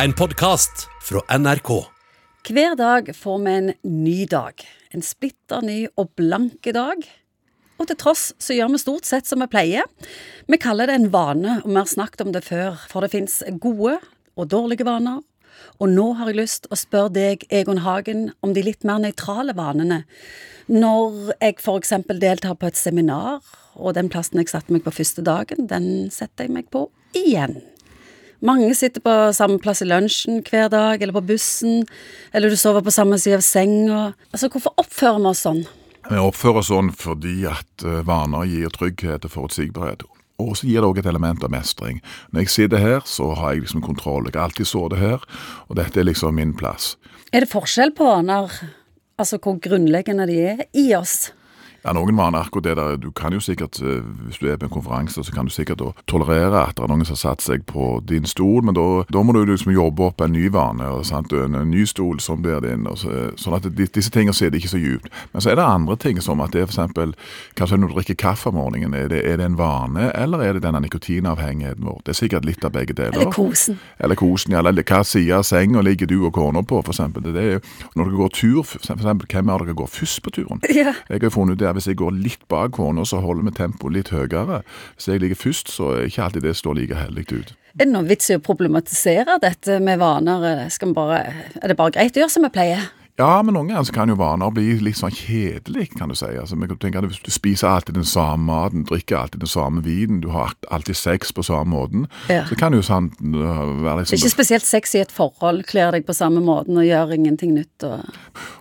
En podkast fra NRK. Hver dag får vi en ny dag. En splitter ny og blanke dag. Og til tross så gjør vi stort sett som vi pleier. Vi kaller det en vane, og vi har snakket om det før, for det fins gode og dårlige vaner. Og nå har jeg lyst å spørre deg, Egon Hagen, om de litt mer nøytrale vanene. Når jeg f.eks. deltar på et seminar, og den plassen jeg satte meg på første dagen, den setter jeg meg på igjen. Mange sitter på samme plass i lunsjen hver dag, eller på bussen, eller du sover på samme side av senga. Altså, hvorfor oppfører vi oss sånn? Vi oppfører oss sånn fordi at eh, vaner gir trygghet og forutsigbarhet. Og så gir det òg et element av mestring. Når jeg sitter her, så har jeg liksom kontroll. Jeg har alltid sittet her, og dette er liksom min plass. Er det forskjell på vaner, altså hvor grunnleggende de er i oss? Ja, Noen vaner akkurat det der, du kan jo sikkert, eh, Hvis du er på en konferanse, så kan du sikkert tolerere at det er noen som har satt seg på din stol, men da, må du liksom jobbe opp en ny vane. sant? En, ny stol som blir din. Så, sånn at de, Disse tingene sitter ikke så djupt. Men så er det andre ting, som at det er f.eks. Kanskje når du drikker kaffe om morgenen, er det, er det en vane, eller er det denne nikotinavhengigheten vår? Det er sikkert litt av begge deler. Eller kosen. Eller kosen, ja. Eller hva side av senga ligger du og kona på, f.eks. Det når dere går tur, eksempel, hvem av dere går først på turen? Ja. Jeg har funnet ut det at hvis jeg går litt bak kona, så holder vi tempoet litt høyere. Hvis jeg ligger først, så er ikke alltid det står like heldig ut. Er det noen vits i å problematisere dette med vaner? Bare, er det bare greit å gjøre som vi pleier? Ja, men noen ganger så kan jo vaner bli litt sånn kjedelig, kan du si. Altså, men tenk at Hvis du spiser alltid den samme maten, drikker alltid den samme vinen, du har alltid sex på samme måten, Ja. så kan det jo være uh, være Det er liksom ikke spesielt sex i et forhold, kler deg på samme måten og gjør ingenting nytt. Og...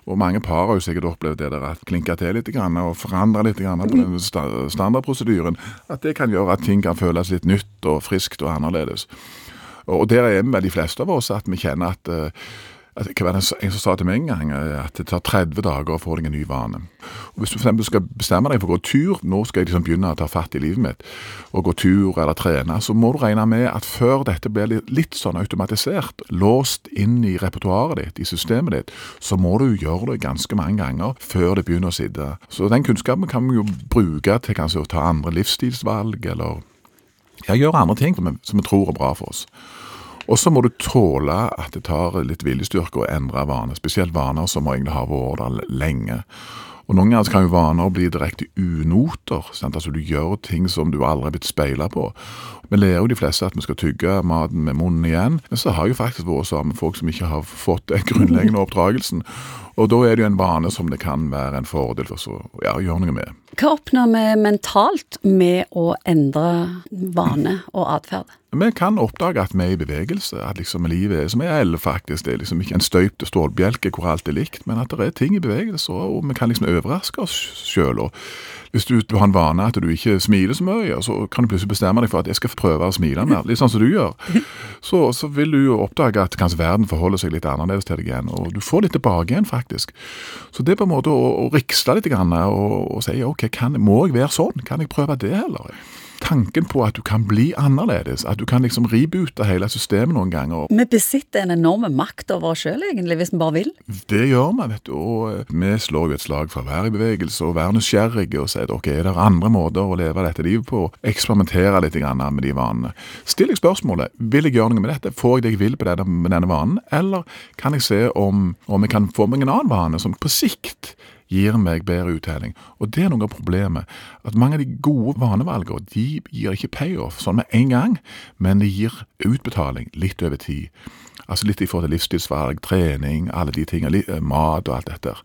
Og mange par har jo sikkert opplevd det der at klinke til litt grann, og forandre litt grann på den sta- standardprosedyren. At det kan gjøre at ting kan føles litt nytt og friskt og annerledes. Og der er vi de fleste av oss at vi kjenner at, uh, hva var det En som sa til meg en gang eh, at det tar 30 dager å få deg en ny vane. Og Hvis du for eksempel skal bestemme deg for å gå tur, nå skal jeg liksom begynne å ta fatt i livet mitt, og gå tur eller trene, så må du regne med at før dette blir litt, sånn automatisert, låst inn i repertoaret ditt, i systemet ditt, så må du gjøre det ganske mange ganger før det begynner å sitte. Så den kunnskapen kan vi jo bruke til kanskje å ta andre livsstilsvalg, eller gjøre andre ting som vi tror er bra for oss. Og så må du tåle at det tar litt viljestyrke å endre vaner, spesielt vaner som egentlig har vært der lenge. Og Noen ganger kan jo vaner bli direkte unoter. Sant? Altså Du gjør ting som du aldri er blitt speila på. Vi lærer jo de fleste at vi skal tygge maten med munnen igjen, men så har jo faktisk vært sammen med folk som ikke har fått den grunnleggende oppdragelsen. Og da er det jo en vane som det kan være en fordel for så ja, å gjøre noe med. Hva oppnår vi mentalt med å endre vane og atferd? Vi kan oppdage at vi er i bevegelse, at liksom livet er som ei elv, faktisk. Det er liksom ikke en støypt stålbjelke hvor alt er likt, men at det er ting i bevegelse, og vi kan liksom overraske oss sjøl. Hvis du, du har en vane at du ikke smiler så mye, så kan du plutselig bestemme deg for at jeg skal prøve å smile mer, litt sånn som du gjør. Så, så vil du jo oppdage at kanskje verden forholder seg litt annerledes til deg igjen, og du får litt tilbake igjen, faktisk. Så det er på en måte å, å riksle litt grann, og, og si ok, kan, må jeg være sånn? Kan jeg prøve det heller? Tanken på at du kan bli annerledes, at du kan liksom reboote hele systemet noen ganger. Vi besitter en enorm makt over oss sjøl, egentlig, hvis vi bare vil. Det gjør vi, vet du. Og eh, vi slår jo et slag for å være i bevegelse og være nysgjerrige og si at ok, er det andre måter å leve dette livet på? Eksperimentere litt med de vanene. Still deg spørsmålet vil jeg gjøre noe med dette. Får jeg det jeg vil på denne, med denne vanen? Eller kan jeg se om, om jeg kan få meg en annen vane som på sikt gir meg bedre uttelling. Og det er noe av problemet. At mange av de gode vanevalgene de gir ikke payoff sånn med en gang, men de gir utbetaling litt over tid. Altså litt i forhold til livsstilsvalg, trening, alle de tingene, eh, mat og alt dette.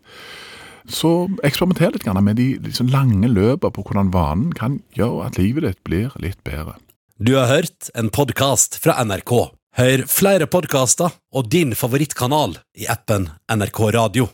Så eksperimenter litt med de liksom lange løpene på hvordan vanen kan gjøre at livet ditt blir litt bedre. Du har hørt en podkast fra NRK. Hør flere podkaster og din favorittkanal i appen NRK Radio.